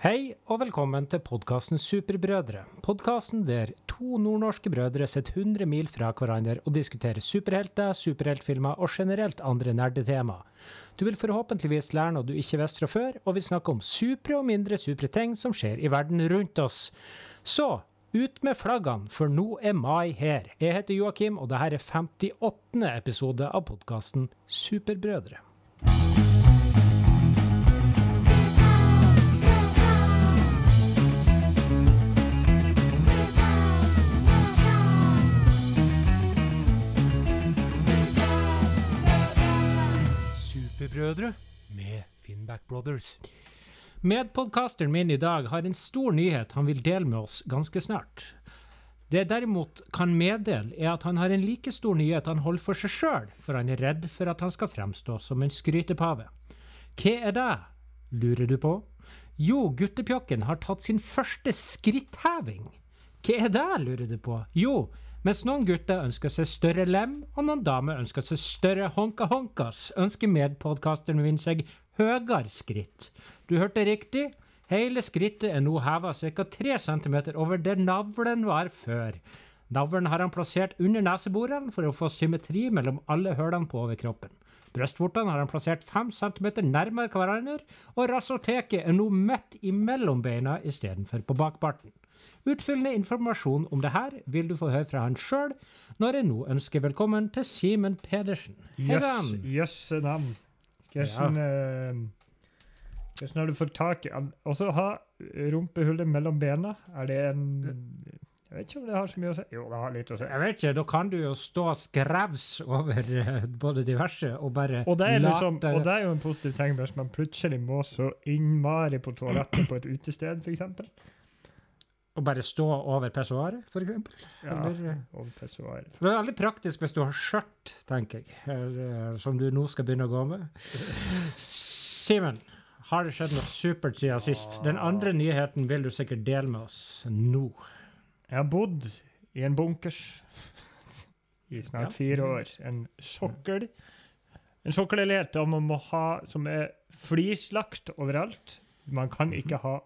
Hei og velkommen til podkasten Superbrødre. Podkasten der to nordnorske brødre sitter 100 mil fra hverandre og diskuterer superhelter, superheltfilmer og generelt andre nerdetema. Du vil forhåpentligvis lære noe du ikke visste fra før, og vi snakker om supre og mindre supre ting som skjer i verden rundt oss. Så ut med flaggene, for nå er mai her. Jeg heter Joakim, og dette er 58. episode av podkasten Superbrødre. Superbrødre med Finnback Brothers. Medpodkasteren min i dag har en stor nyhet han vil dele med oss ganske snart. Det jeg derimot kan meddele, er at han har en like stor nyhet han holder for seg sjøl, for han er redd for at han skal fremstå som en skrytepave. Hva er det, lurer du på? Jo, guttepjokken har tatt sin første skrittheving. Hva er det, lurer du på? Jo, mens noen gutter ønsker seg større lem, og noen damer ønsker seg større honka-honkas, ønsker medpodkasteren min seg høyere skritt. Du hørte riktig. Hele skrittet er nå heva ca. 3 cm over der navlen var før. Navlen har han plassert under neseborene for å få symmetri mellom alle hullene på overkroppen. Brystvortene har han plassert 5 cm nærmere hverandre, og rasoteket er nå midt imellom beina istedenfor på bakbarten. Utfyllende informasjon om det her vil du få høre fra han sjøl, når jeg nå ønsker velkommen til Simen Pedersen. Jøss, yes, navn. Hvordan, eh, hvordan har du fått tak i Og så ha rumpehullet mellom bena. Er det en Jeg vet ikke om det har så mye å si. Jo, det har litt å si. Jeg vet ikke, da kan du jo stå skrevs over eh, både diverse og bare Og det, liksom, og det er jo en positiv ting hvis man plutselig må så innmari på toalettet på et utested, f.eks. og bare stå over pessoaret, eksempel. Ja, Eller, eh, over pessoaret. Det er veldig praktisk hvis du har skjørt, tenker jeg, eh, som du nå skal begynne å gå med. Simen, har det skjedd noe supert siden sist? Den andre nyheten vil du sikkert dele med oss nå. Jeg har bodd i en bunkers i snart fire år. En sokkel. En sokkelleilighet som er flislagt overalt. Man kan ikke ha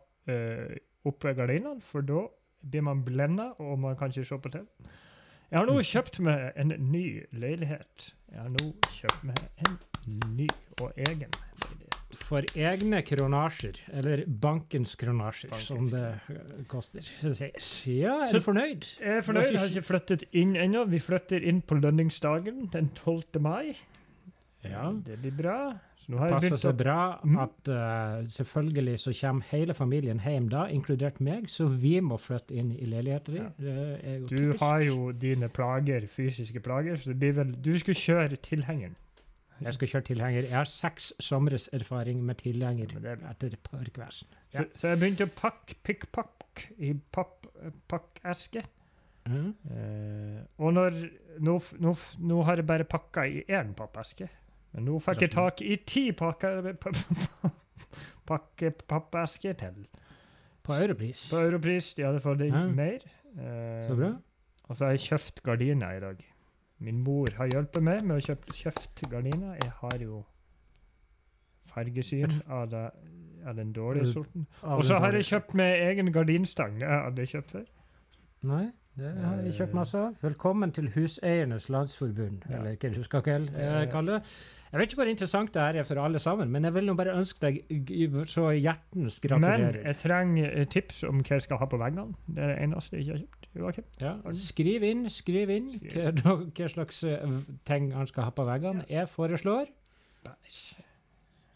oppe gardinene, for da blir man blenda, og man kan ikke se på TV. Jeg har nå kjøpt meg en ny leilighet. Jeg har nå kjøpt meg en ny og egen leilighet. For egne kronasjer, eller bankens kronasjer, Bankens som det koster. Ja, er Så- du fornøyd? Jeg er fornøyd. Jeg har ikke flyttet inn ennå. Vi flytter inn på lønningsdagen den 12. mai. Ja. Det blir bra. Jeg Passer seg bra Mm. at uh, selvfølgelig så kommer hele familien hjem da, inkludert meg, så vi må flytte inn i leiligheten din. Ja. Det jo Du har jo dine plager, fysiske plager, så det blir vel Du skulle kjøre tilhengeren. Jeg skal kjøre tilhenger. Jeg har seks somres erfaring med tilhenger Ja, det er etter parkvesen. Så, så jeg begynte å pakke pikkpakk i pappeske. pakkeske. Mhm. Eh, og når nå, nå, nå har jeg bare pakka i én pappeske. Men nå fikk jeg tak i ti pakker pakke pappesker til. På Europris. På Europris. De hadde fått Ja. mer. Eh, Så bra. Og så har jeg kjøpt gardiner i dag. Min mor har hjulpet meg med å kjøpe kjøpt gardiner. Jeg har jo fargesyn av, det, av den dårlige sorten. Og så har jeg kjøpt meg egen gardinstang. Det hadde jeg kjøpt før. Nei, det har jeg kjøpt masse av. Velkommen til Huseiernes Landsforbund, Ja. eller hva du skal kalle eh, kalle det. Jeg vet ikke hvor interessant det er for alle sammen, men jeg vil nå bare ønske deg så hjertens gratulerer. Men jeg trenger eh, tips om hva jeg skal ha på veggene. Det er det eneste jeg ikke har kjøpt. Joakim? Ja, skriv inn, skriv inn hva, hva slags eh, ting han skal ha på veggene. Jeg foreslår Banish.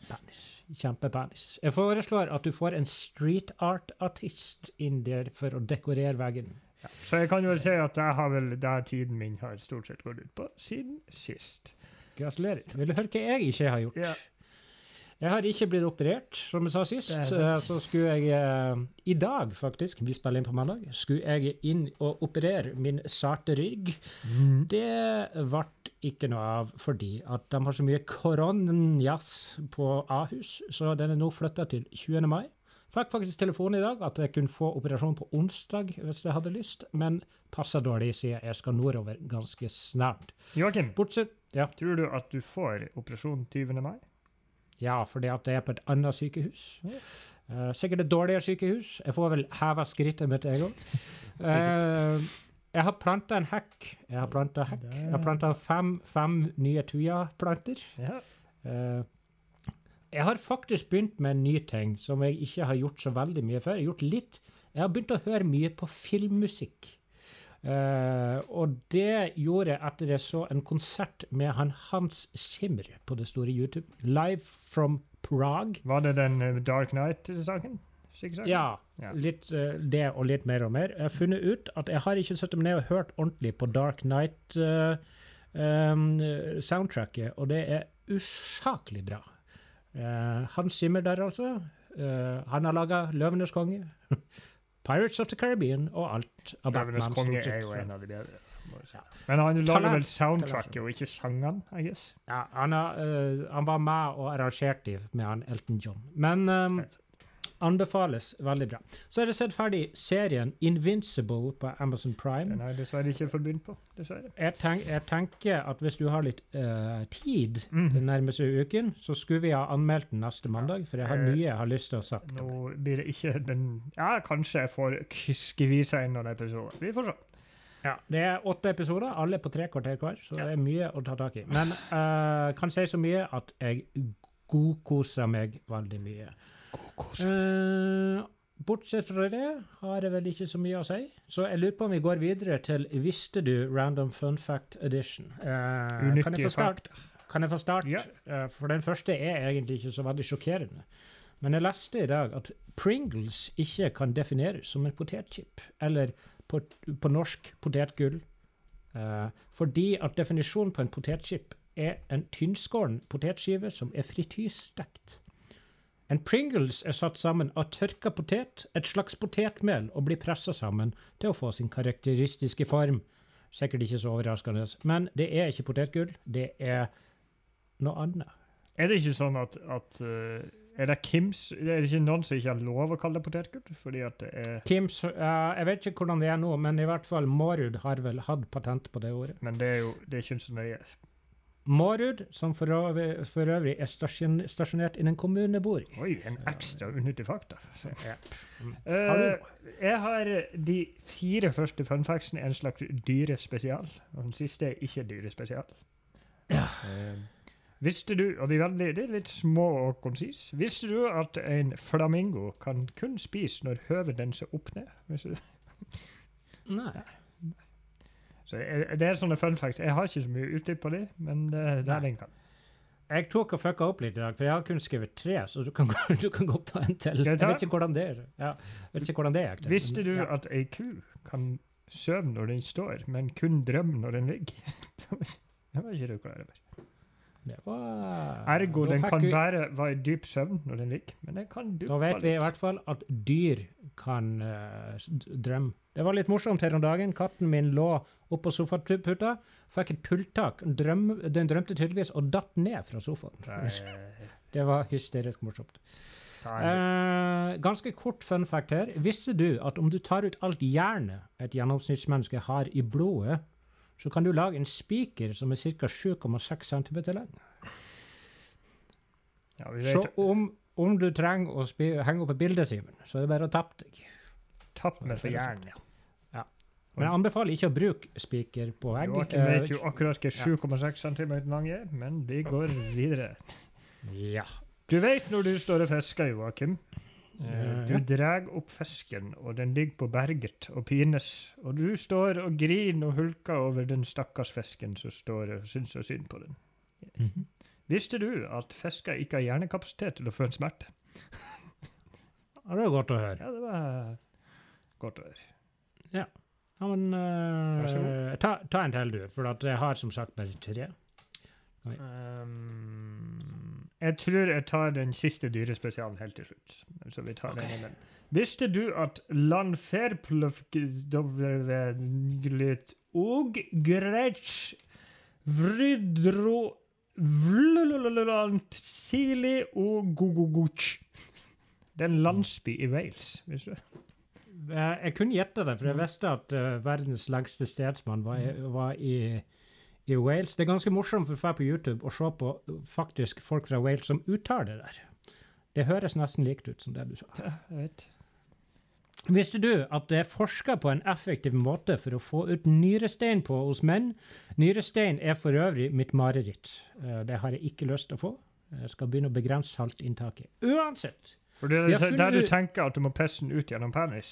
Panis. Kjempepenis. Jeg foreslår at du får en street art-artist inn der for å dekorere veggen. Så jeg kan vel si at det har vel det tiden min har stort sett gått ut på siden sist. Gratulerer. Vil du høre hva jeg ikke har gjort? Ja. Jeg har ikke blitt operert, som jeg sa sist. Eh, Så skulle jeg eh, I dag, faktisk, vi spiller inn på mandag, skulle jeg inn og operere min sarte rygg. Mm. Det ble ikke noe av fordi at de har så mye koronjas på Ahus, så den er nå flytta til 20. mai. Fikk faktisk telefon i dag at jeg kunne få operasjon på onsdag hvis jeg hadde lyst, men passer dårlig siden jeg skal nordover ganske snart. Joakim, Bortsett Ja, tror du at du får operasjon 20. mai? ja fordi at jeg er på et annet sykehus. Uh, sikkert et dårligere sykehus. Jeg får vel heva skrittet mitt, jeg òg. Eh, jeg har planta en hekk. Jeg har planta hekk. Jeg har planta fem, fem nye tuja-planter. Ja. Eh, jeg har faktisk begynt med en ny ting som jeg ikke har gjort så veldig mye før. Jeg har gjort litt. Jeg har begynt å høre mye på filmmusikk. Uh, og det gjorde jeg etter jeg så en konsert med han Hans Zimmer på det store YouTube. Live from Prague. Var det den eh, Dark Knight-saken? Ja, Ja. litt uh, det og litt mer og mer. Jeg har funnet ut at jeg har ikke satt meg ned og hørt ordentlig på Dark Knight-soundtracket, og det er usaklig bra. Eh, Hans Zimmer der, altså. Eh, han har laga 'Løvenes konge', 'Pirates of the Caribbean' og alt av Løvenes konge er jo en av de bedre. Ja. Men han lager vel soundtracket og ikke sangene, I guess. Ja, han, eh, han var med og arrangerte med han Elton John. Men um. Anbefales veldig bra. Så har jeg sett ferdig serien Invincible på Amazon Prime. Den jeg dessverre ikke begynt på. dessverre. Jeg, tenk, jeg tenker at hvis du har litt uh, tid mm. den nærmeste uken, så skulle vi ha anmeldt den neste mandag, for jeg har Eh, mye jeg har lyst til å ha sagt. Nå blir det ikke den Ja, kanskje jeg får skvisa inn noen episoder. Vi får se. Ja, det er åtte episoder, alle på tre kvarter hver, så Ja. det er mye å ta tak i. Men uh, kan si så mye at jeg godkoser meg veldig mye. Eh, bortsett fra det har jeg vel ikke så mye å si. Så jeg lurer på om vi går videre til Visste du Random Fun Fact Edition. Eh, kan, jeg Unyttige få start? fakta. kan jeg få start? Ja. Eh, for den første er egentlig ikke så veldig sjokkerende. Men jeg leste i dag at Pringles ikke kan defineres som en potetchip, eller på, på norsk potetgull, eh, fordi at definisjonen på en potetchip er en tynnskåren potetskive som er frityrstekt. En Pringles er satt sammen av tørka potet, et slags potetmel, og blir pressa sammen til å få sin karakteristiske form. Sikkert ikke så overraskende, men det er ikke potetgull, det er noe annet. Er det ikke sånn at, at eh, Er det Kims Er det ikke noen som ikke har lov å kalle det potetgull? Fordi at det er Kims, uh, jeg vet ikke hvordan det er nå, men i hvert fall Mårud har vel hatt patent på det ordet. Men det er jo det er ikke så nøye. Mårud, som for øvrig, for øvrig er stasjon, stasjonert i en kommune jeg bor i. Oi, en ekstra unyttig fakta. Ja. Eh, Har jeg har de fire første funfactsene en slags dyrespesial, og den siste er ikke dyrespesial. Ja. Eh, visste du, og de er, veldig, de er litt små og konsis, visste du at en flamingo kan kun spise når høvet den ser opp ned? Nei. Så jeg, det er sånne fun facts. Jeg har ikke så mye utdyp på det, men det, det Nei. er den kan. Jeg tok og fucka opp litt i dag, for jeg har kun skrevet tre, så du kan, du kan godt ta en til. Jeg vet ikke hvordan det er. Ja, jeg vet ikke hvordan det er. Visste du Ja. at ei ku kan sove når den står, men kun drømme når den ligger? det var ikke du klar over. Det Ergo, den kan vi- bare være i dyp søvn når den ligger, men den kan duppe Da vet vi i hvert fall at dyr kan uh, drømme. Det var litt morsomt her om dagen. Katten min lå oppå sofaputa, fikk et tulltak. Drøm, den drømte tydeligvis og datt ned fra sofaen. Nei, Det var hysterisk morsomt. Eh, ganske kort fun fact her. Visste du at om du tar ut alt jernet et gjennomsnittsmenneske har i blodet, så kan du lage en spiker som er ca. 7,6 cm lang? ja, vi Så om, om du trenger å henge opp et bilde, Simen, så er det bare å tappe deg. tapp med for jern. Men jeg anbefaler ikke å bruke spiker på vegg. Joakim Eh, vet jo akkurat hva 7,6 cm lang er, men vi går videre. Ja. Du vet når du står og fisker, Joakim. Eh, Du drar opp fisken, og den ligger på berget og pines. Og du står og griner og hulker over den stakkars fisken som står og syns så synd på den. Mhm. Visste du at fisker ikke har hjernekapasitet til å føle smerte? Ja, Det var godt å høre. Ja, det var godt å høre. Ja, men Vær så god. ta, ta en til, du, for jeg har som sagt bare tre. Um, jeg tror jeg tar den siste dyrespesialen helt til slutt. Så vi tar okay. den. Visste du at landferpløfglit og gretsj vridro Sili og gogogoch Det er en landsby i Wales, visste du? Eh, Jeg kunne gjette det, for jeg visste at uh, verdens lengste stedsmann var, var i, i Wales. Det er ganske morsomt for å dra på YouTube og se på faktisk folk fra Wales som uttaler det der. Det høres nesten likt ut som det du sa. Ja, jeg vet. Visste du at det er forska på en effektiv måte for å få ut nyrestein på hos menn? Nyrestein er for øvrig mitt mareritt. Eh, Det har jeg ikke lyst til å få. Jeg skal begynne å begrense saltinntaket. Uansett. For det De har er der du tenker at du må pisse den ut gjennom penis.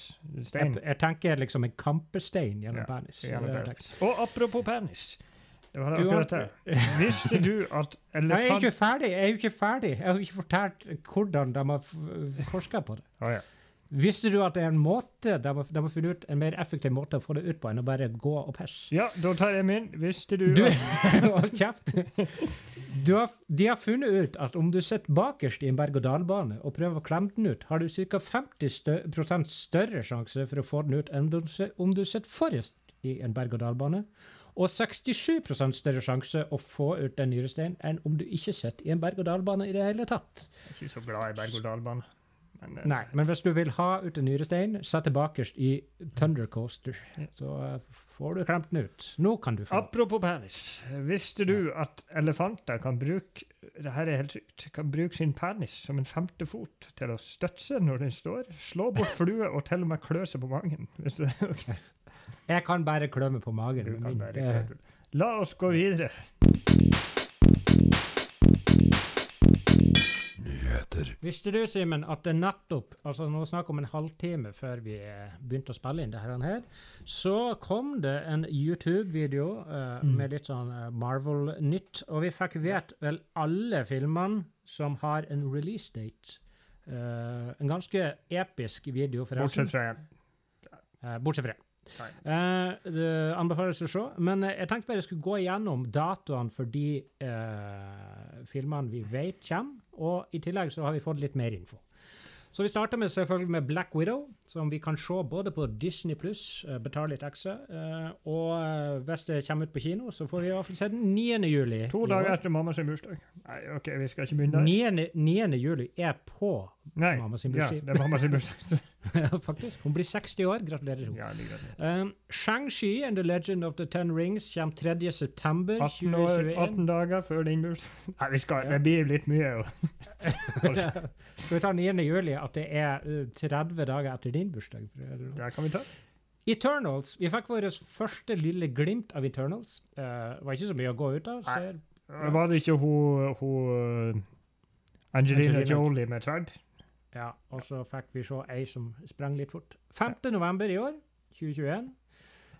Stein. Jeg, jeg tenker liksom en kampestein gjennom Ja, penis. Gjennom er penis. Og apropos penis. Det var det akkurat det. Visste du at Nei, jeg er elefant... ikke ferdig. Jeg er jo ikke ferdig. Jeg har ikke fortalt hvordan de har forska på det. Oh, ja. Visste du at det er en måte de har, de har funnet ut en mer effektiv måte å få det ut på enn å bare gå og pisse? ja, da tar jeg min. Visste du, Du, Hold kjeft! Du har, de har funnet ut at om du sitter bakerst i en berg-og-dal-bane og prøver å klemme den ut, har du ca. 50 større, større sjanse for å få den ut enn om du si- sitter forrest i en berg-og-dal-bane, og 67% større sjanse å få ut en nyrestein enn om du ikke sitter i en berg-og-dal-bane i det hele tatt. Jeg er ikke så glad i berg-og-dal-bane. Men, eh, Nei, men hvis du vil ha ut en nyrestein, sett det bakerst i Thunder Coaster, Ja. så eh, får du klemt den ut. Nå kan du få. Apropos penis. Visste du at elefanter kan bruke det her er helt sykt, kan bruke sin penis som en femte fot til å støtte seg når den står, slå bort flue og til og med klø seg på magen? Jeg kan bare klø meg på magen. Du kan min. bare Det- klø. La oss gå videre. Visste du, Simen, at det nettopp altså Nå snakk om en halvtime før vi eh, begynte å spille inn det her, så kom det en YouTube-video uh, Mm. med litt sånn eh, Marvel-nytt, og vi fikk vet vel alle filmene som har en release date. Uh, en ganske episk video, forresten. Bortsett fra én. Uh, bortsett fra det. Eh, det anbefales å se. Men eh, jeg tenkte bare jeg skulle gå igjennom datoene for de eh, filmene vi vet kommer. Og i tillegg så har vi fått litt mer info. Så vi starter med selvfølgelig med Black Widow, som vi kan se både på Disney pluss, uh, betale litt ekstra, eh, og eh, hvis det kommer ut på kino, så får vi i hvert fall se den 9. juli. To dager etter mamma sin bursdag. Nei, OK, vi skal ikke begynne der. 9. 9. juli er på Nei, mamma sin ja, det er mamma sin bursdag. Faktisk. Hun blir 60 år. Gratulerer. ja. Um, Shang-Chi and the Legend of the Ten Rings kommer 3. september 18, år, 2021. 18 dager før din bursdag. Nei, vi skal, det blir litt mye. Skal vi ta 9. juli, at det er uh, 30 dager etter din bursdag? det- kan vi ta. Eternals. Vi fikk vårt første lille glimt av Eternals. Uh, var ikke så mye å gå ut av. Ser, Var det ikke hun, hun Angelina, Angelina. Jolie med tverd? Ja, og så fikk vi se ei som sprang litt fort. 5. november i år, 2021.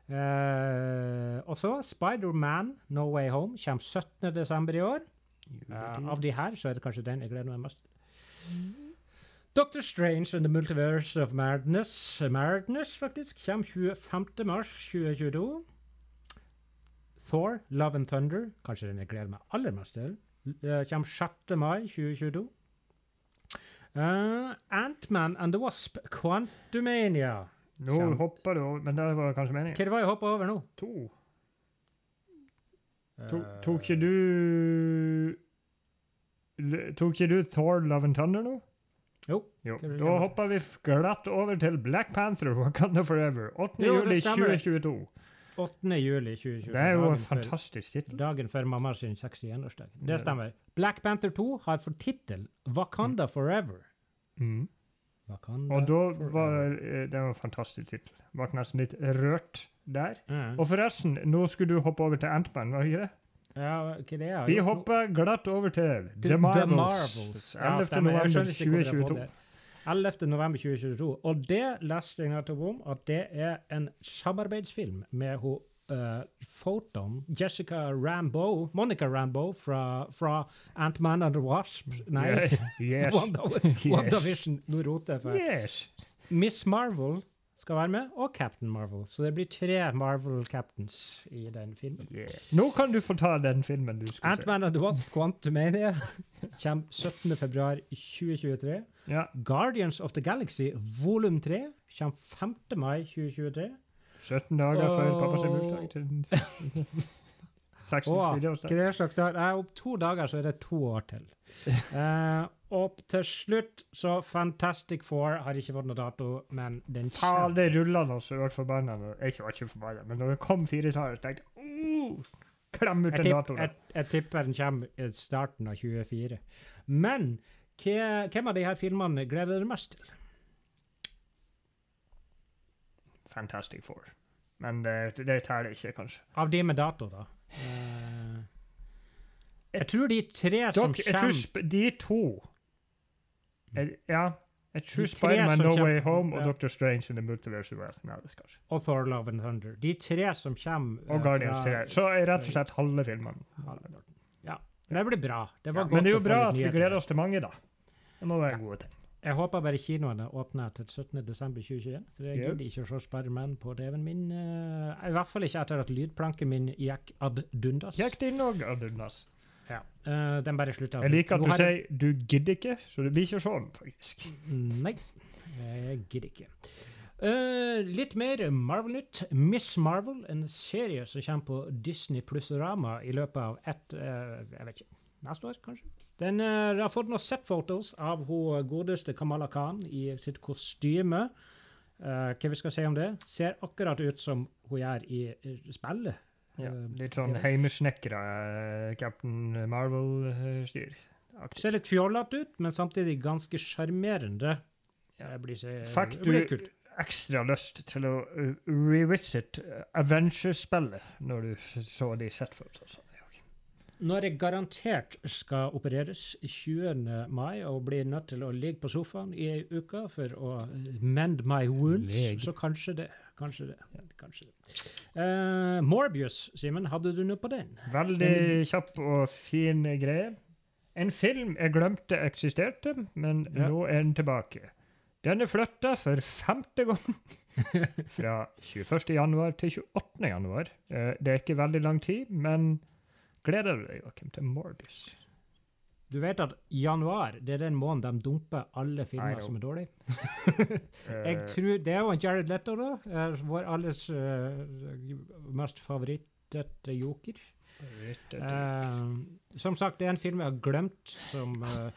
Uh, og så Spider-Man No Way Home kommer 17. desember i år. Uh, av de her så er det kanskje den jeg gleder meg mest. Doctor Strange and the Multiverse of Madness, Madness faktisk, kommer 25. mars 2022. Thor, Love and Thunder, kanskje den jeg gleder meg aller mest til, uh, kommer 6. mai 2022. Uh, Ant-Man and the Wasp, Quantumania. Nå Kjem. hopper du over, men det var kanskje meningen. Hva det var jeg hoppa over nå? To. To, Uh, tok ikke du Tok ikke du Thor Love and Thunder nå? Jo. jo. Da hopper vi glatt over til Black Panther Wakanda Forever. 8. Jo, det juli stemmer. 2022. 8. juli 2020. Det er jo en fantastisk tittel. Dagen før mamma sin 61-årsdag. Det stemmer. Black Panther 2 har fått tittel Wakanda Forever. Mm. Wakanda Og da var eh, det var en fantastisk tittel. Ble nesten litt rørt der. Mm. Og forresten, nå skulle du hoppe over til Antman, var ikke det? ja, er det er, Vi hopper glatt over til Til The Marvels. Marvels. Ja, 11. Ja, november skjønner ikke hvorfor jeg har 2022. fått det. 11. november 2022. Og det leste jeg nettopp om, at det er en samarbeidsfilm med hun uh, Photon, Jessica Rambo, Monica Rambo fra, fra Ant-Man and the Wasp. Nei, Yes. yes. Wanda, WandaVision. Nå roter jeg yes. Miss Marvel skal være med, og Captain Marvel. Så det blir tre Marvel Captains i den filmen. Yeah. Nå kan du få ta den filmen du skulle se. Ant-Man and the Wasp Quantumania kommer 17. februar 2023. Ja. Guardians of the Galaxy volum 3 kommer 5. mai 2023. 17 dager før Og- pappa sin bursdag. til 64 Og er slags dag? Nei, Om to dager så er det to år til. Eh, og til slutt så Fantastic Four har ikke fått noe dato, men den Faen, kommer. det rulla da så jeg ble forbanna. Jeg var ikke forbanna, men når det kom firetallet, tenkte jeg uh, Klem ut Jeg, den datoen. jeg, jeg tipper den kommer i starten av 24. Men hvem av de her filmene gleder dere mest til? Fantastic Four. Men det, det teller ikke, kanskje. Av de med dato, da. Eh, jeg tror de tre som kommer de to jeg, Ja. Jeg tror Spiderman No Way Home og ja. Doctor Strange in the Multiverse og Thor Love and Thunder. De tre som kommer Og eh, Guardians 3. Så rett og slett halve filmen. Ja. Det blir bra. Det var Ja, men det er jo bra at vi gleder oss til mange, da. Det må være gode ting. Jeg håper bare kinoene åpner til 17.12.2021. For jeg gidder ikke å se Spiderman på TV-en min. eh, I hvert fall ikke etter at lydplanken min gikk ad dundas. Gikk din òg, Adundas? Ja. Uh, den bare slutta. Jeg liker at du jeg- sier 'du gidder ikke', så det blir ikke sånn, faktisk. Nei, jeg gidder ikke. Uh, litt mer Marvel-nytt. Miss Marvel, en serie som kommer på Disney pluss-rama i løpet av ett uh, Jeg vet ikke. Neste år, kanskje? Den uh, har fått noen set-photos av hun godeste Kamala Khan i sitt kostyme. Uh, hva vi skal si om det? Ser akkurat ut som hun gjør i uh, spillet. Ja, litt sånn heimesnekra Captain Marvel-styr. Ser litt fjollete ut, men samtidig ganske sjarmerende. Fikk du ekstra lyst til å revisit Avengers-spillet når du så de setfotos? Når jeg garantert skal opereres 20. mai og blir nødt til å ligge på sofaen i ei uke for å mend my wounds, Leg. så kanskje det. Kanskje det. Kanskje det. Uh, Morbius, Simen, hadde du noe på den? Veldig kjapp og fin greie. En film jeg glemte eksisterte, men Ja. nå er den tilbake. Den er flytta for femte gang. Fra 21. januar til 28. januar. Eh, Det er ikke veldig lang tid, men gleder du deg, Joakim, til Morbius? Du vet at januar det er den måneden de dumper alle filmer som er dårlige? Eh, Jeg tror, Det er jo Jared Leto, da. eh, Vår alles uh, mest favorittete joker. Uh, som sagt, det er en film jeg har glemt som uh,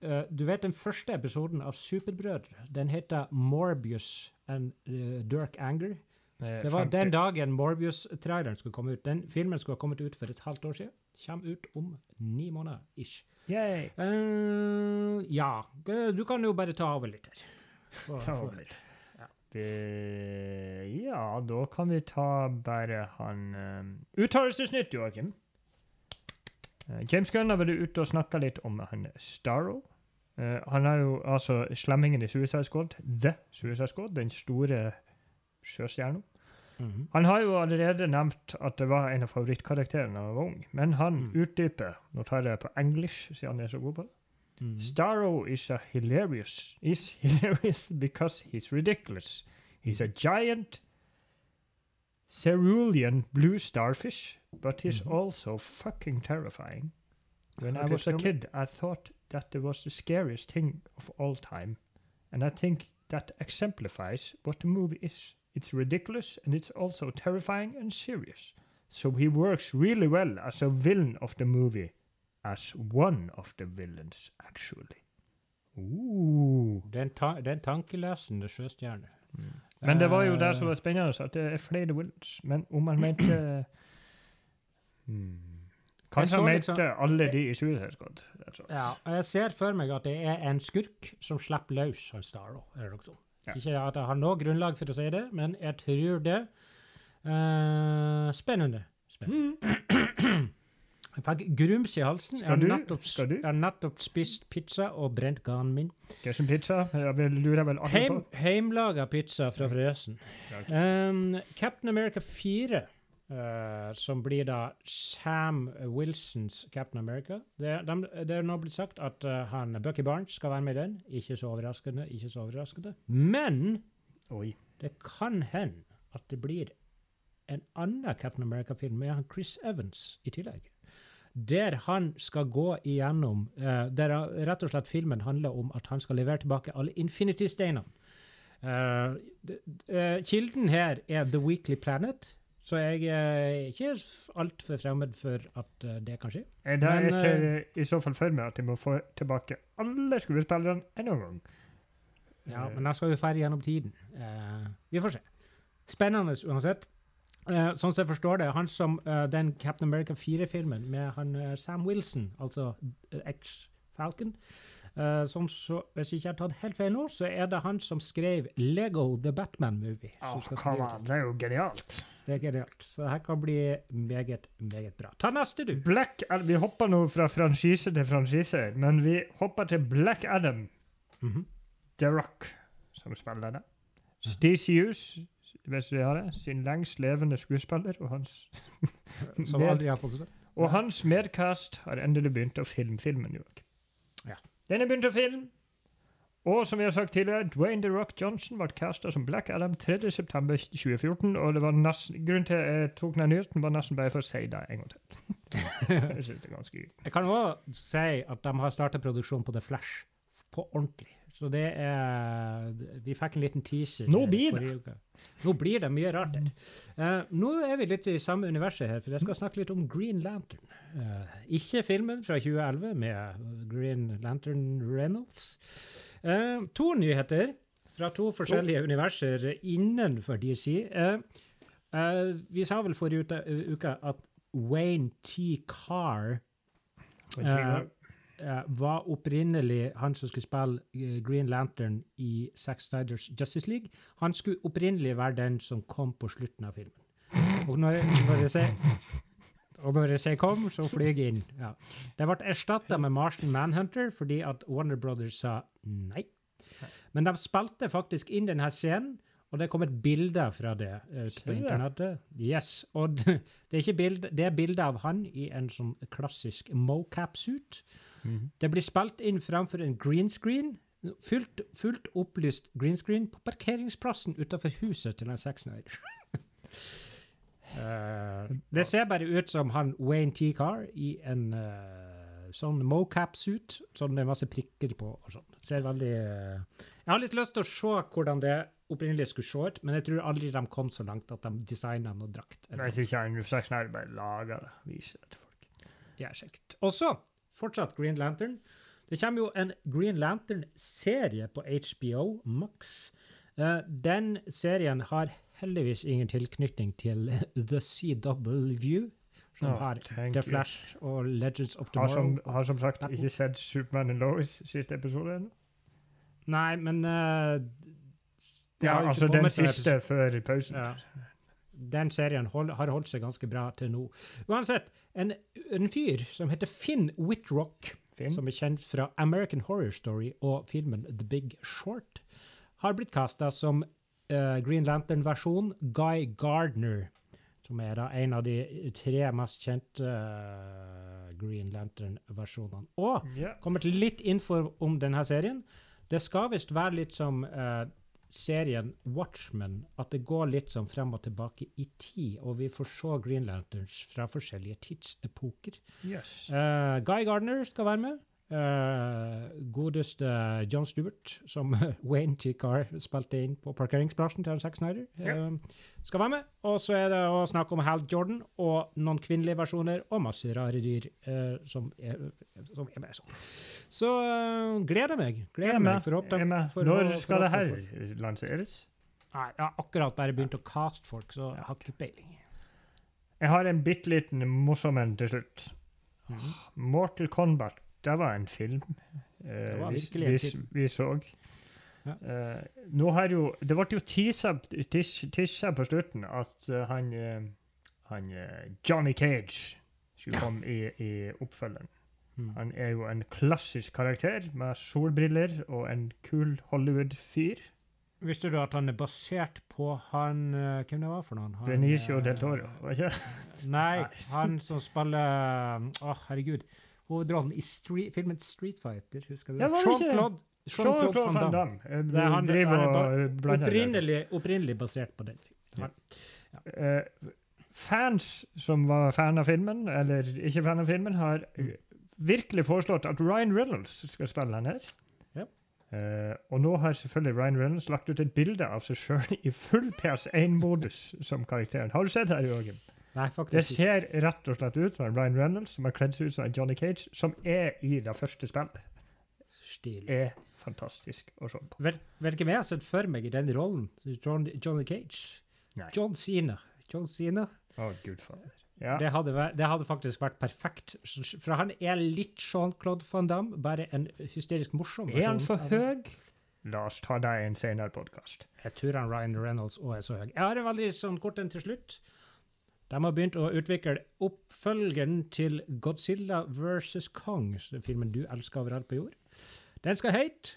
eh, Du vet den første episoden av Superbrødre? Den heter Morbius and eh, Dirk Anger. Eh, Det var 50 den dagen Morbius-traileren skulle komme ut. Den filmen skulle ha kommet ut for et halvt år siden. Kommer ut om ni måneder ish. Eh, ja, eh, du kan jo bare ta over litt her. Ta over. litt. Vi, ja, da kan vi ta bare han um, Uttalelsesnytt, Joakim. Uh, James Gunn har vært ute og snakka litt om han Starro. Uh, han er jo altså slemmingen i Suicide Squad, The Suicide Squad, den store sjøstjerna. Mhm. Han har jo allerede nevnt at det var en av favorittkarakterene da han var ung, men han Mm. utdyper Nå tar jeg det på engelsk, siden han er så god på det. Mhm. Starro is a hilarious is hilarious because he's ridiculous. He's a giant cerulean blue starfish, but he's Mhm. also fucking terrifying. When I was a kid, I thought that it was the scariest thing of all time, and I think that exemplifies what the movie is. It's ridiculous and it's also terrifying and serious. So he works really well as a villain of the movie, as one of the villains, actually. Ooh. Det er en, ta det er en tankelesende sjøstjerne. Men det var jo det som Eh, var spennende, at det er flere villains. Men om han mente hmm. Kanskje han liksom- mente alle de i Suicide Squad. rett og slett. Ja, jeg ser for meg at det er en skurk som slipper løs han Starro. Er det noe sånt? Ja. Ikke at jeg har noe grunnlag for å si det, men jeg tror det. Uh, spennende. spennende. Jeg fikk grums i halsen. Jeg har, Skal du? nettopp, Skal du? jeg har nettopp spist pizza og brent ganen min. Hvilken pizza? Jeg lurer vel alle Heim, på. heimlaga pizza fra Frøsen. Ja, ok. Um, Captain America 4, eh, som blir da Sam Wilsons Captain America. Det, de, det er nå blitt sagt at uh, han, Bucky Barnes skal være med i den. Ikke så overraskende, ikke så overraskende. Men Oi. det kan hende at det blir en annen Captain America-film med han Chris Evans i tillegg. Der han skal gå igjennom uh, Der rett og slett filmen handler om at han skal levere tilbake alle Infinity-steinene. Kilden her er The Weekly Planet, så jeg er ikke altfor fremmed for at eh, det kan skje. Eh, Men, jeg ser eh, i så fall for meg at de må få tilbake alle skuespillerne enda en gang. Ja, Eh, men da skal vi ferdig gjennom tiden. Eh, vi får se. Spennende uansett. Eh, sånn som jeg forstår det, han som eh, den Captain America 4-filmen med han eh, Sam Wilson, altså eh, ex-Falcon, Eh, som så, hvis jeg ikke har tatt helt feil nå, så er det han som skrev Lego The Batman Movie. Oh, come on, det er jo genialt. Det er genialt. Så det her kan bli meget, meget bra. Ta neste, du. Black Vi hopper nå fra franchise til franchise, men vi hopper til Black Adam. Mhm. The Rock, som spiller det. Stacey Hughes, hvis vi har det, sin lengst levende skuespiller, og hans, Som aldri har fått det. og hans medcast har endelig begynt å filme filmen i. Ja. Den er begynt å filme, og som vi har sagt tidligere, Dwayne The Rock Johnson ble casta som Black Adam 3.9.2014, og det var nesten, grunnen til jeg tok den nyheten, var nesten bare for å si det en gang til. jeg synes det er ganske gøy. Jeg kan òg si at de har starta produksjon på The Flash på ordentlig. Så det er Vi fikk en liten teaser. Nå blir det! Nå blir det mye rart her. Uh, nå er vi litt i samme universet her, for jeg skal snakke litt om Green Lantern. Uh, ikke filmen fra 2011 med Green Lantern Reynolds. Eh, to nyheter fra to forskjellige universer innenfor DC. Eh, eh, vi sa vel forrige uke, at Wayne T. Carr var opprinnelig han som skulle spille Green Lantern i Zack Snyders Justice League. Han skulle opprinnelig være den som kom på slutten av filmen. Og når, når jeg sier og når jeg sier kom, så flyr jeg inn. Ja. Det ble erstatta med Martian Manhunter fordi at Warner Brothers sa nei. Men de spilte faktisk inn denne scenen, og det kom et bilde fra det ut på internettet. Yes, og det det er, ikke bilde, det er bilde av han i en sånn klassisk mocap-suit. Mhm. Det blir spilt inn framfor en green screen, fullt, fullt opplyst green screen på parkeringsplassen utenfor huset til en Zack Eh, det ser bare ut som han Wayne T. Carr i en uh, sånn mocap-suit sånn med masse prikker på og sånn. Ser veldig uh, Jeg har litt lyst til å se hvordan det opprinnelig skulle se ut, men jeg tror aldri de kom så langt at de designa noe drakt. Jeg vet ikke, Snyder bare lager det, viser det til folk. Ja, sikkert. Og så, fortsatt Green Lantern. Det kommer jo en Green Lantern-serie på HBO Max. Den serien har heldigvis ingen tilknytning til The CW, som oh, har The The you. Flash og Legends of Har som, har som sagt ikke sett Superman and Lois siste episode ennå. Nei, men uh, Ja, altså den siste før pausen. Ja. Den serien hold, har holdt seg ganske bra til nå. Uansett, en, en fyr som heter Finn Whitrock, Finn? som er kjent fra American Horror Story og filmen The Big Short, har blitt kasta som Green Lantern-versjon Guy Gardner, som er da en av de tre mest kjente eh, Green Lantern-versjonene. Og yeah. kommer til litt info om denne serien. Det skal visst være litt som uh, serien Watchmen, at det går litt sånn frem og tilbake i tid, og vi får se Green Lanterns fra forskjellige tidsepoker. Yes. Uh, Guy Gardner skal være med. Eh, godeste John Stewart, som Wayne T. Carr spilte inn på parkeringsplassen til Zack Snyder, eh, skal være med. Og så er det å snakke om Hal Jordan og noen kvinnelige versjoner og masse rare dyr uh, som, er, som er med. Sånn. Så eh, gleder meg. Gleder er meg. med. For Når å- for skal det her lanseres? Nei, jeg har akkurat bare begynt å caste folk, så jeg har ikke peiling. Jeg har en bitte liten morsom en til slutt. Mhm. Mortal Kombat, det var en film eh, var vi, vi, film. vi så. Ja. Eh, nå har jo Det ble jo tisa tis- tisa på slutten at uh, han, uh, han uh, Johnny Cage skulle Ja. komme i, i oppfølgeren. Mm. Han er jo en klassisk karakter med solbriller og en kul Hollywood-fyr. Visste du at han er basert på han Hvem det var for noen? Han, Benicio del Toro, var ikke Nei, han som spiller Å, herregud. Hovedrollen i street, filmen Street Fighter, husker du? Ja, Jean-Claude Jean-Claude Van Damme. Damme. Eh, Det er han- driver han er og blander. Opprinnelig, opprinnelig basert på den filmen. Eh, fans som var fan av filmen, eller ikke fan av filmen, har eh, Mm. virkelig foreslått at Ryan Reynolds skal spille den her. Ja. Eh, og nå har selvfølgelig Ryan Reynolds lagt ut et bilde av seg sjøl i full PS1-modus som karakteren. Har du sett det, Jørgen? Nei, Det ser rett og slett ut som Ryan Reynolds, som har kledd seg ut som en Johnny Cage, som er i det første spillet. Stilig. Er fantastisk å se på. Vet du hvem jeg har sett for meg i den rollen? John, Johnny Cage? Nei. John Cena. John Cena. Å, gud fader. Ja. Det, hadde, det hadde faktisk vært perfekt. For han er litt Jean-Claude van Damme, bare en hysterisk morsom person. Er han for høy? La oss ta deg i en senere podkast. Jeg tror han Ryan Reynolds også er så høy. Jeg har en veldig sånn kort en til slutt. De har begynt å utvikle oppfølgeren til Godzilla vs. Kong, filmen du elsker overalt på jord. Den skal hete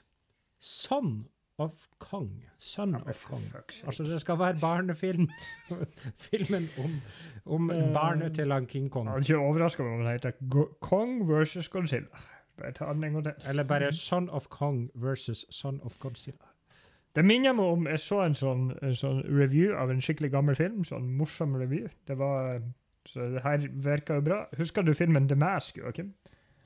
Son of Kong. Son of Kong. Altså, det skal være barnefilm. Filmen om, om Eh, barnet til han King Kong. Jeg er ikke overraska om den heter Go- Kong versus Godzilla. Bare ta den en gang til. Eller bare Son of Kong versus Son of Godzilla. Det minner meg om Jeg så en sånn, en sånn review av en skikkelig gammel film. Sånn morsom review. Det var Så det her virka jo bra. Husker du filmen The Mask, Joakim?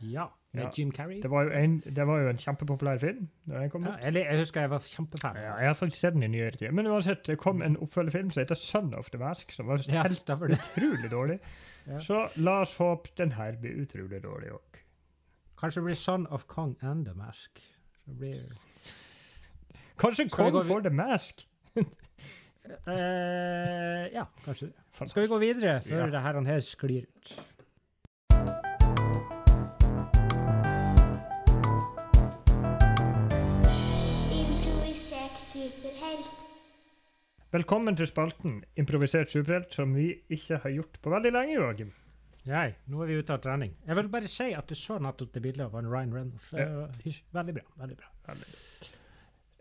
Ja, med Ja. Jim Carrey. Det var en, det var jo en kjempepopulær film da den kom Ja, ut. eller jeg husker jeg var kjempefan. Ja, jeg har faktisk sett den i nyere tid. Men uansett, det kom en oppfølgerfilm som heter Son of the Mask, som var Ja, helt utrolig dårlig. Ja. Så la oss håpe den her blir utrolig dårlig òg. Kanskje det blir Son of Kong and the Mask. Så blir Kanskje Skal vi gå Kong får for the Mask? Eh, ja, kanskje det. Skal vi gå videre før Ja. det her, her sklir ut? Improvisert superhelt. Velkommen til spalten Improvisert superhelt, som vi ikke har gjort på veldig lenge, Joakim. Nei, nå er vi ute av trening. Jeg vil bare si at du så nettopp det bildet av Ryan Reynolds. Ja. Veldig bra. Veldig bra. veldig bra.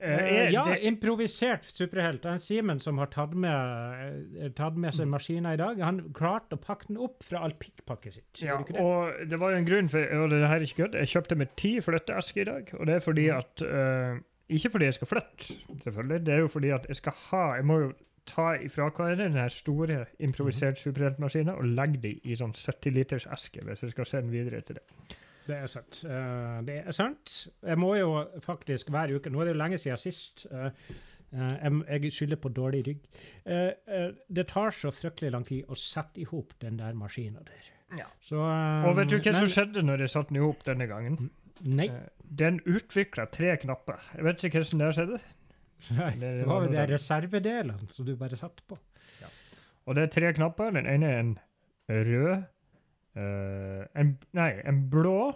Er ja, det, improvisert superhelt. Er en Simen som har tatt med, eh, tatt med Mm. seg maskinen i dag. Han klarte å pakke den opp fra alpikkpakket sitt. ja, det? og det var jo en grunn for og det her er ikke godt, Jeg kjøpte meg ti flytteesker i dag, og det er fordi Mm. at uh, Ikke fordi jeg skal flytte, selvfølgelig. Det er jo fordi at jeg skal ha Jeg må jo ta ifra hverandre den her store improvisert superheltmaskinen og legge de i sånn 70 liters eske hvis jeg skal sende videre til det. Det er sant. Eh, det er sant. Jeg må jo faktisk hver uke Nå er det jo lenge siden sist. eh, eh, jeg, skylder på dårlig rygg. Det tar så fryktelig lang tid å sette i hop den der maskinen der. Ja. Så, Og vet du hva men- som skjedde når jeg satte den i hop denne gangen? Nei. Den utvikla tre knapper. Jeg vet ikke hvordan det skjedde. Nei, det det var jo de reservedelene som du bare satte på. Og det er tre knapper. Den ene er en rød eh, en, Nei, en blå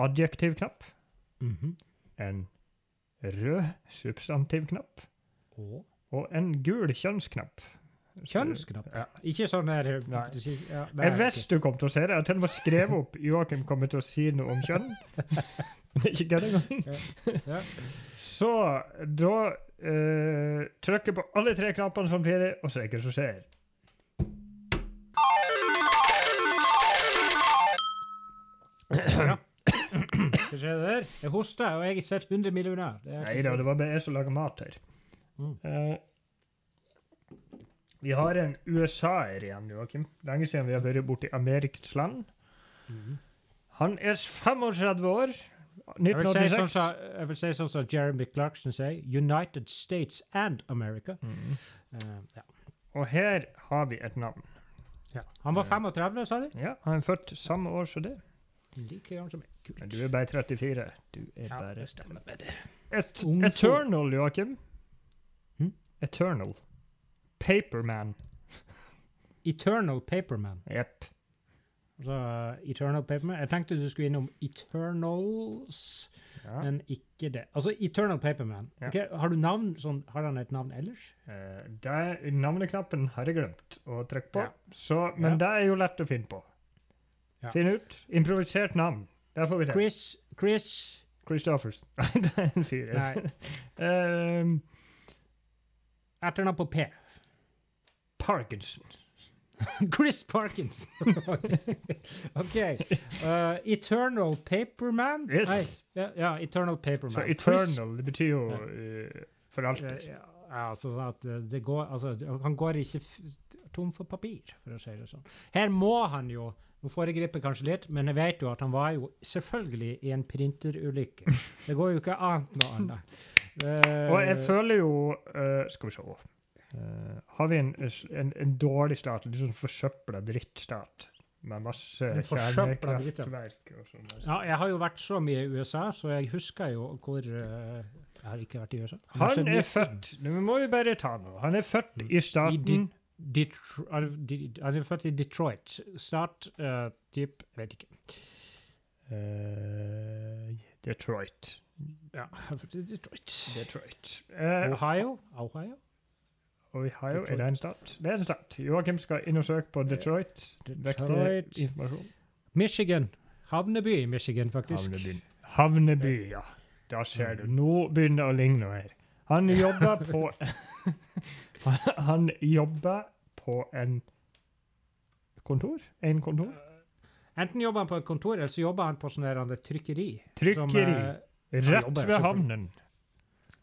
adjektivknapp. Mhm. En rød substantivknapp. Og Og en gul kjønnsknapp. kjønnsknapp. Ja. Ikke sånn der Nei. du ja, nei, Jeg visste du kom til å si det. Jeg har til og med skrevet opp Joakim kommer til å si noe om kjønn. Er ikke ikke- ja. Så da uh, trykker på alle tre knappene samtidig, og så er det hva som skjer. Ja. Hva skjer der? Jeg hoster, og jeg er sett 100 millioner. Er- Nei da, det var bare jeg som laga mat her. Mm. Eh, vi har en USA-er igjen, Joakim. Lenge siden vi har vært borti Amerikas land. Mhm. Han er 35 år. Jeg vil, si sånn 1986. som, jeg vil si sånn som Jeremy Clarkson sier, United States and America. Mm. Uh, ja. Og her har vi et navn. Ja. Han var 35, sa du? Ja, Han er født samme år som det. Like gammel som meg. Kult. Men du er bare 34. Du er Ja, bare det stemmer. Et, Eternal, Joakim. Hm? Eternal. Paperman. Eternal Paperman. Jepp. Altså, Eternal Paperman. Jeg tenkte du skulle innom Eternals, Ja. men ikke det. Altså, Eternal Paperman. Ja. Okay, har du navn sånn, har han et navn ellers? Eh, det, navneknappen har jeg glemt å trykke på, Ja. så, men det er jo lett å finne på. Ja. Finn ut. Improvisert navn. Der får vi det. Chris, Chris Christoffers. Nei, det er en fyr. Ehm, Etternavn på P. Parkinson. Chris Parkinson. OK. Uh, Eternal Paperman? Yes. Nei, ja, ja, Eternal Paperman. Så Chris- eternal, det betyr jo eh, for alltid. Ja, ja, altså sånn at det- det går Altså, han går ikke tom for papir, for å si det sånn. Her må han jo Nå foregriper kanskje litt, men jeg vet jo at han var jo selvfølgelig i en printerulykke. Det går jo ikke annet noe annet. Uh, Og jeg føler jo uh, Skal vi se uh, Har vi en, en, en dårlig stat, en sånn forsøpla drittstat, med masse kjernekraftverk og sånn? Ja, jeg har jo vært så mye i USA, så jeg husker jo hvor uh, Jeg har ikke vært i USA. Han er født Nå må vi bare ta noe. Han er født Mm. i staten I han er født i Detroit. Start uh, typ Vet ikke. Uh, Detroit. Ja, han er født i Detroit. Detroit. vi har jo Detroit. er det en stat? Det er en stat. Joakim skal inn og søke på Detroit. Detroit. informasjon. Michigan. Havneby i Michigan, faktisk. Havneby. Havneby, ja. Da ser du. Nå begynner det å ligne noe her. Han jobber på Han jobber på en kontor? En kontor? Enten jobber han på et kontor, eller så jobber han på sånn trykkeri. er trykkeri. Som, eh, Rett jobber, ved havnen.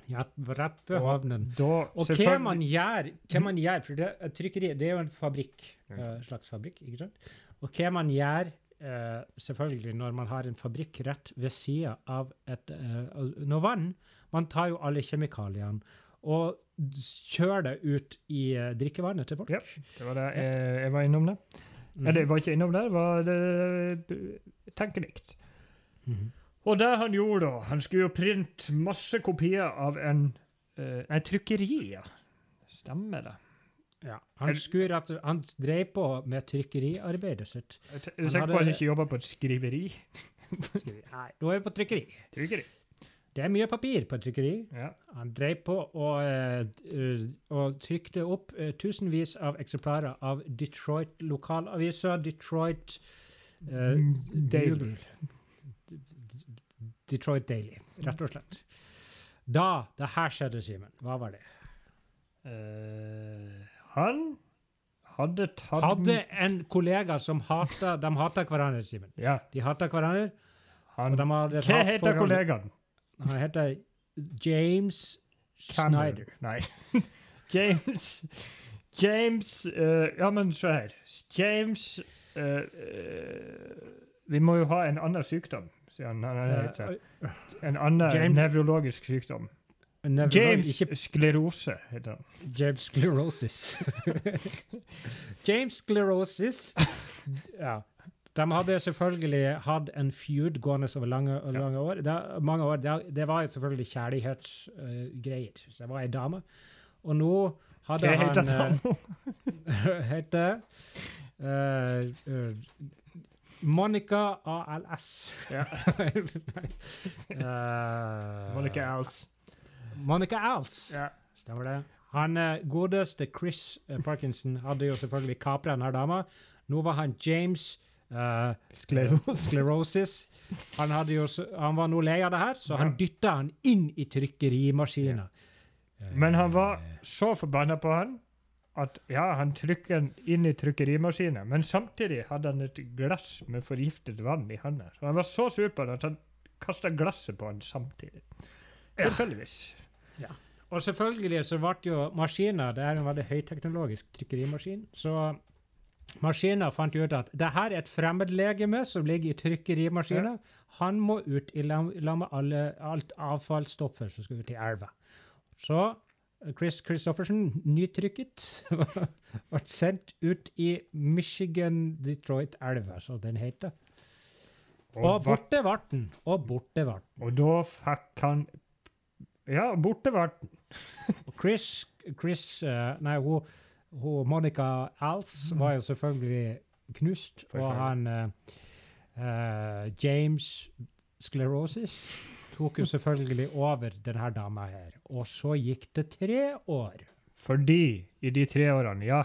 Ja, rett ved havnen. Da, Og hva man gjør, hva man gjør for det, et trykkeri det er jo en fabrikk, Mm. eh, slags fabrikk, ikke sant? Og hva man gjør, uh, selvfølgelig når man har en fabrikk rett ved siden av et, uh, noe vann, man tar jo alle kjemikaliene og kjører det ut i drikkevannet til folk. Ja. Det var det jeg, jeg var innom det. Mm. Eller jeg var ikke innom det, var det var tenkelikt. Mhm. Og det han gjorde da, han skulle jo printe masse kopier av en eh, Nei, trykkeri, ja. Stemmer det. Ja, han, skulle rett, han drev på med trykkeriarbeidet sitt. Jeg er sikker på at han ikke jobber på et skriveri. Nei, nå er vi på trykkeri. Trykkeri. Det er mye papir på et trykkeri. Ja. Han drev på og, eh, og trykte opp eh, tusenvis av eksemplarer av Detroit-lokalavisa, Detroit uh, Daily. Detroit Daily, rett og slett. Da det her skjedde, Simen, hva var det? Uh, han hadde tatt Hadde en kollega som hata De hata hverandre, Simen. Ja. De hata hverandre. Han, de hva heter kollegaen? Han heter James Cameron. Snyder. Nei. James James uh, Ja, men se her. James uh, Vi må jo ha en annen sykdom, sier han. heter. Eh, En annen James- nevrologisk sykdom. Nevrolog- James ikke sklerose heter han. James sklerosis. James sklerosis. Ja. De hadde selvfølgelig hatt en feud gående over lange, lange år. Det, mange år. Det, det var selvfølgelig kjærlighetsgreier. Uh, det var ei dame. Og nå hadde Hva han heter han? eh, heter uh, eh, Monica ALS. Ja. Eh, Monica Als. Monica Als. Ja. Stemmer det. Han eh, godeste Chris eh, Parkinson hadde jo selvfølgelig kapra denne dama. Nå var han James uh, Skleros. Sklerosis. Han, jo, han var nå lei av det her, så Ja. han dytta han inn i trykkerimaskina. Ja. Men han var så forbanna på han at ja, han trykker den inn i trykkerimaskinen, men samtidig hadde han et glass med forgiftet vann i hånda. Så han var så sur på det at han kasta glasset på han samtidig. Ja. ja. Og selvfølgelig så ble jo maskiner Det er en veldig høyteknologisk trykkerimaskin. Så maskiner fant ut at det her er et fremmedlegeme som ligger i trykkerimaskiner. Han må ut i lag med alle, alt avfallsstoffer som skal ut i elva. Så Chris Christoffersen, nytrykket, ble sendt ut i Michigan-Detroit-elva, som den heter. Og borte ble den. Og borte ble den. Og da fikk han Ja, borte ble den. Chris, Chris eh, Nei, hun, hun Monica Als var jo selvfølgelig knust. Og han eh, James Sclerosis tok jo selvfølgelig over denne dama her. Og så gikk det tre år. Fordi i de tre årene Ja,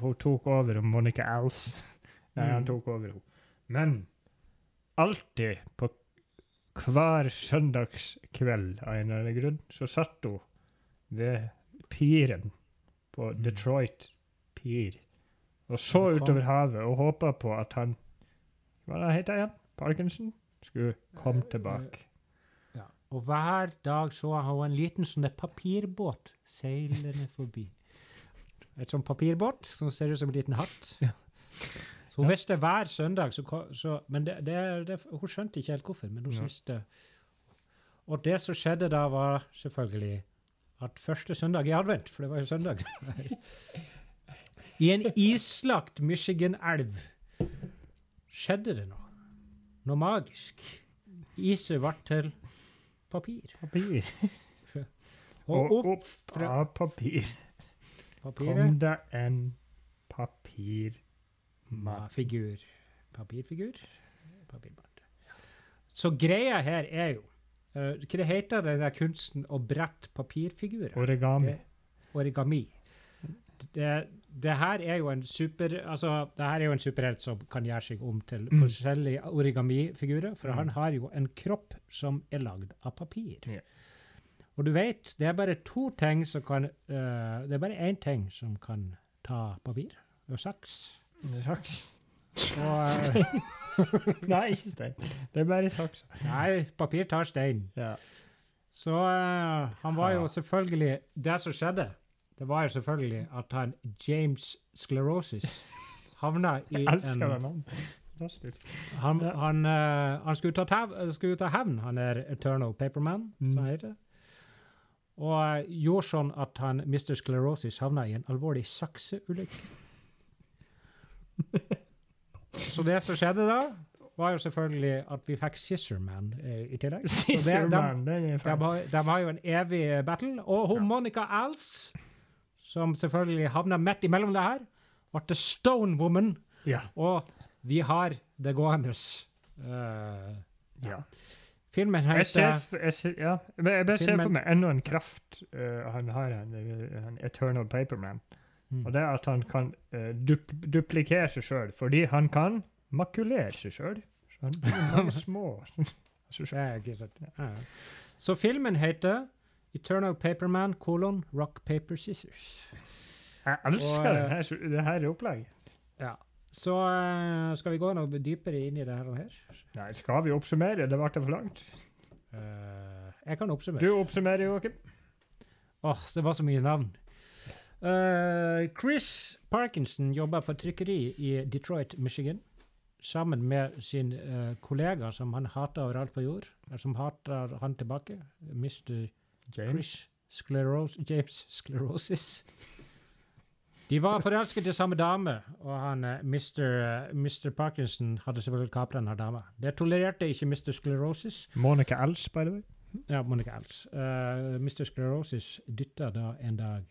hun tok over Monica Als. Nei, han Mm. tok over henne. Men alltid på hver søndagskveld av en eller annen grunn, så satt hun ved piren på Mm. Detroit Pier og så utover havet og håpa på at han Hva er han heter igjen? Parkinson? Skulle komme Eh, tilbake. Og hver dag så hun en liten sånn papirbåt seilende forbi. Et sånn papirbåt som ser ut som en liten hatt. Ja. Så hun visste hver søndag så, så Men det, det, det, hun skjønte ikke helt hvorfor, men hun Ja. det Og det som skjedde da, var selvfølgelig at første søndag i advent, for det var jo søndag I en islagt Michigan-elv skjedde det noe. Noe magisk. Iset ble til papir. Papir. Og opp fra papir papiret kom det en Papir. Figur. Papirfigur. Papirbart. Så greia her er jo uh, Hva heter det der kunsten å brette papirfigurer? Origami. Det- Origami. Det, det her er jo en super altså, det her er jo en superhelt som kan gjøre seg om til Mm. forskjellige origamifigurer, for Mm. han har jo en kropp som er lagd av papir. Yeah. Og du vet, det er bare to ting som kan uh, Det er bare én ting som kan ta papir, og saks. Saks. Og, eh, Nei, ikke stein. Det er bare saks. nei, papir tar stein. Ja. Så uh, han var jo selvfølgelig Det som skjedde, det var jo selvfølgelig at han James Sclerosis havna i Jeg elsker en det navnet. Fantastisk. Han, han, uh, han skulle ta, tev, skulle ta hevn, han er Eternal Paperman, Mm. som han heter. Og uh, gjorde sånn at han Mr. Sclerosis havna i en alvorlig sakseulykke. Så det som skjedde da, var jo selvfølgelig at vi fikk Scissorman eh, i tillegg. Scissorman, de- de fan. har, de har jo en evig battle. Og hun Ja. Monica Als, som selvfølgelig havna midt imellom det her, ble The Stone Woman. Ja. Og vi har det gående. Uh, ja. filmen heter jeg ser, ja. Jeg bare ser for meg enda en kraft uh, han har, en, eh, Eternal Paperman. Mm. Og det er at han kan uh, dup duplikere seg sjøl, fordi han kan makulere seg sjøl. Så han blir små. Det er ikke sant. Ja. Så filmen heter Eternal Paperman kolon Rock Paper Scissors. Jeg elsker Og, det, her, det her opplegget. Ja. Så eh, skal vi gå noe dypere inn i det her? og her? Nei, skal vi oppsummere? Det ble for langt. Uh, jeg kan oppsummere. Du oppsummerer, Joakim. Åh, det var så mye navn. Uh, Chris Parkinson jobber på trykkeri i Detroit, Michigan. Sammen med sin uh, kollega som han hater overalt på jord. Som hater han tilbake. Mr. Chris Scleros James Sclerosis. De var forelsket i samme dame, og han, eh, Mr. eh, Mr. Parkinson hadde selvfølgelig kapra denne dama. Det tolererte ikke Mr. Sclerosis. Monica Els, by the way. Ja, Monica Els. Uh, Mr. Sclerosis dytta da en dag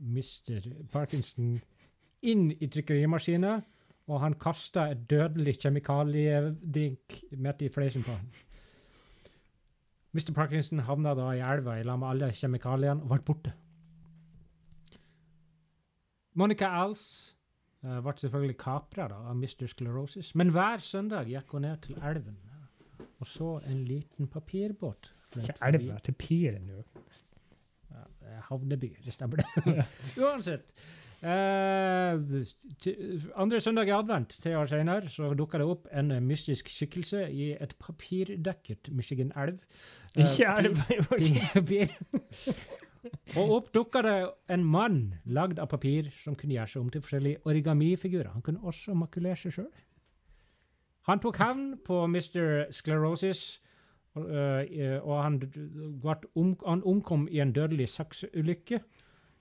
Mr. Parkinson inn i trykkerimaskina, og han kasta et dødelig kjemikaliedrink midt i fleisen på ham. Mr. Parkinson havna da i elva i lag med alle kjemikaliene og ble borte. Monica Els uh, ble selvfølgelig kapra av Mr. Sclerosis, men hver søndag gikk hun ned til elven og så en liten papirbåt. Ikke elva, til piren, jo. Ja, er havneby, det stemmer det. Uansett. Uh, andre søndag i advent, tre år senere, så dukka det opp en mystisk skikkelse i et papirdekket Michigan-elv. Uh, Ikke elv! Papir. Og opp dukka det en mann lagd av papir som kunne gjøre seg om til forskjellige origamifigurer. Han kunne også makulere seg sjøl. Han tok hevn på Mr. Sclerosis, og, øh, og han, om, han omkom i en dødelig saksulykke.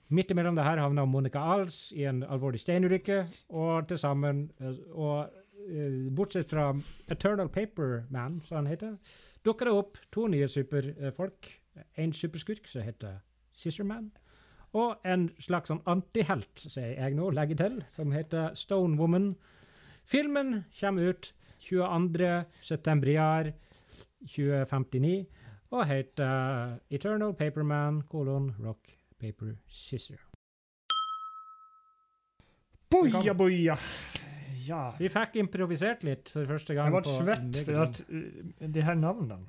Midt imellom det her havna Monica Als i en alvorlig steinulykke, og til sammen øh, Og bortsett fra Eternal Paper Man, som han heter, dukka det opp to nye superfolk. En superskurk som heter Scissorman, og en slags sånn antihelt, sier jeg nå, legger til, som heter Stone Woman. Filmen kommer ut 22. september i år 2059 og heter Eternal Paperman kolon Rock Paper Scissor. Boia, boia. Ja. Vi fikk improvisert litt for første gang. Jeg ble svett for at uh, de her navnene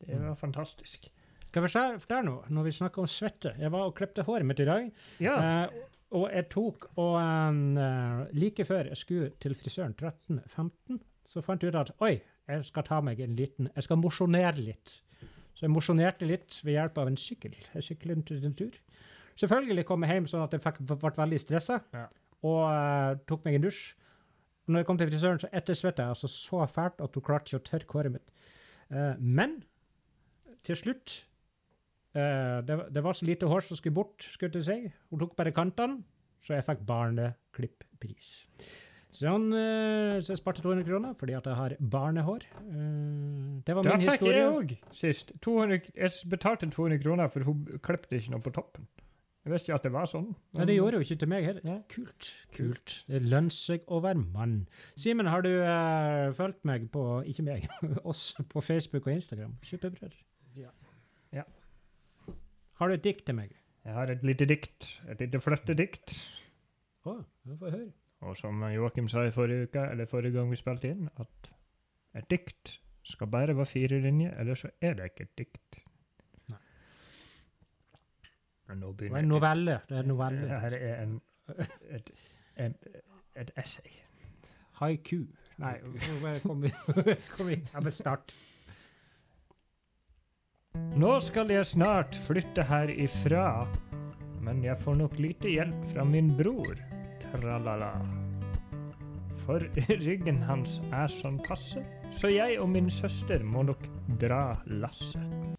Det Mm. var fantastisk. Skal vi se der nå, når vi snakker om svette. Jeg var og klipte håret mitt i dag. Ja. Eh, og jeg tok og eh, Like før jeg skulle til frisøren 13.15, så fant jeg ut at oi, jeg skal ta meg en liten Jeg skal mosjonere litt. Så jeg mosjonerte litt ved hjelp av en sykkel. Jeg syklet en tur. Selvfølgelig kom jeg hjem sånn at jeg fikk, ble veldig stressa, Ja. og uh, tok meg en dusj. Når jeg kom til frisøren, så ettersvetta jeg altså så fælt at hun klarte ikke å tørke håret mitt. Uh, men til slutt uh, det, det var så lite hår som skulle bort, skulle jeg si. Hun tok bare kantene, så jeg fikk barneklippris. Sånn, eh, så jeg sparte 200 kroner fordi at jeg har barnehår. Eh, det var min fikk historie. jeg òg sist. 200, jeg betalte 200 kroner, for hun klippet ikke noe på toppen. Jeg visste ikke at det var sånn. Nei, det gjorde jo ikke til meg heller. Ja. Kult. kult. Det lønner seg å være mann. Simen, har du uh, fulgt meg på Ikke meg, oss på Facebook og Instagram? Superbrødre. Ja. Ja. Har du et dikt til meg? Jeg har et lite dikt. Et lite flyttedikt. Å, nå får høre. Og som Joakim sa i forrige uke, eller forrige gang vi spilte inn, at et dikt skal bare være fire linjer, eller så er det ikke et dikt. Nei. Nå Det er en novelle. Det er en novelle. Her er en, et, en, et essay. Haiku. Nei. Kom igjen. Ja, men start. Nå skal jeg snart flytte herifra, men jeg får nok lite hjelp fra min bror. Tralala. For ryggen hans er sånn passe, så jeg og min søster må nok dra lasset.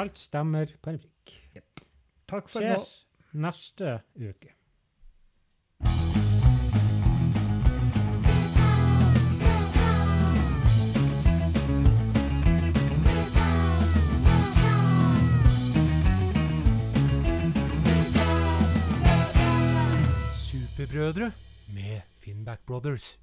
Alt stemmer på en prikk. Takk for nå. Ses neste uke. Superbrødre med Finnback Brothers.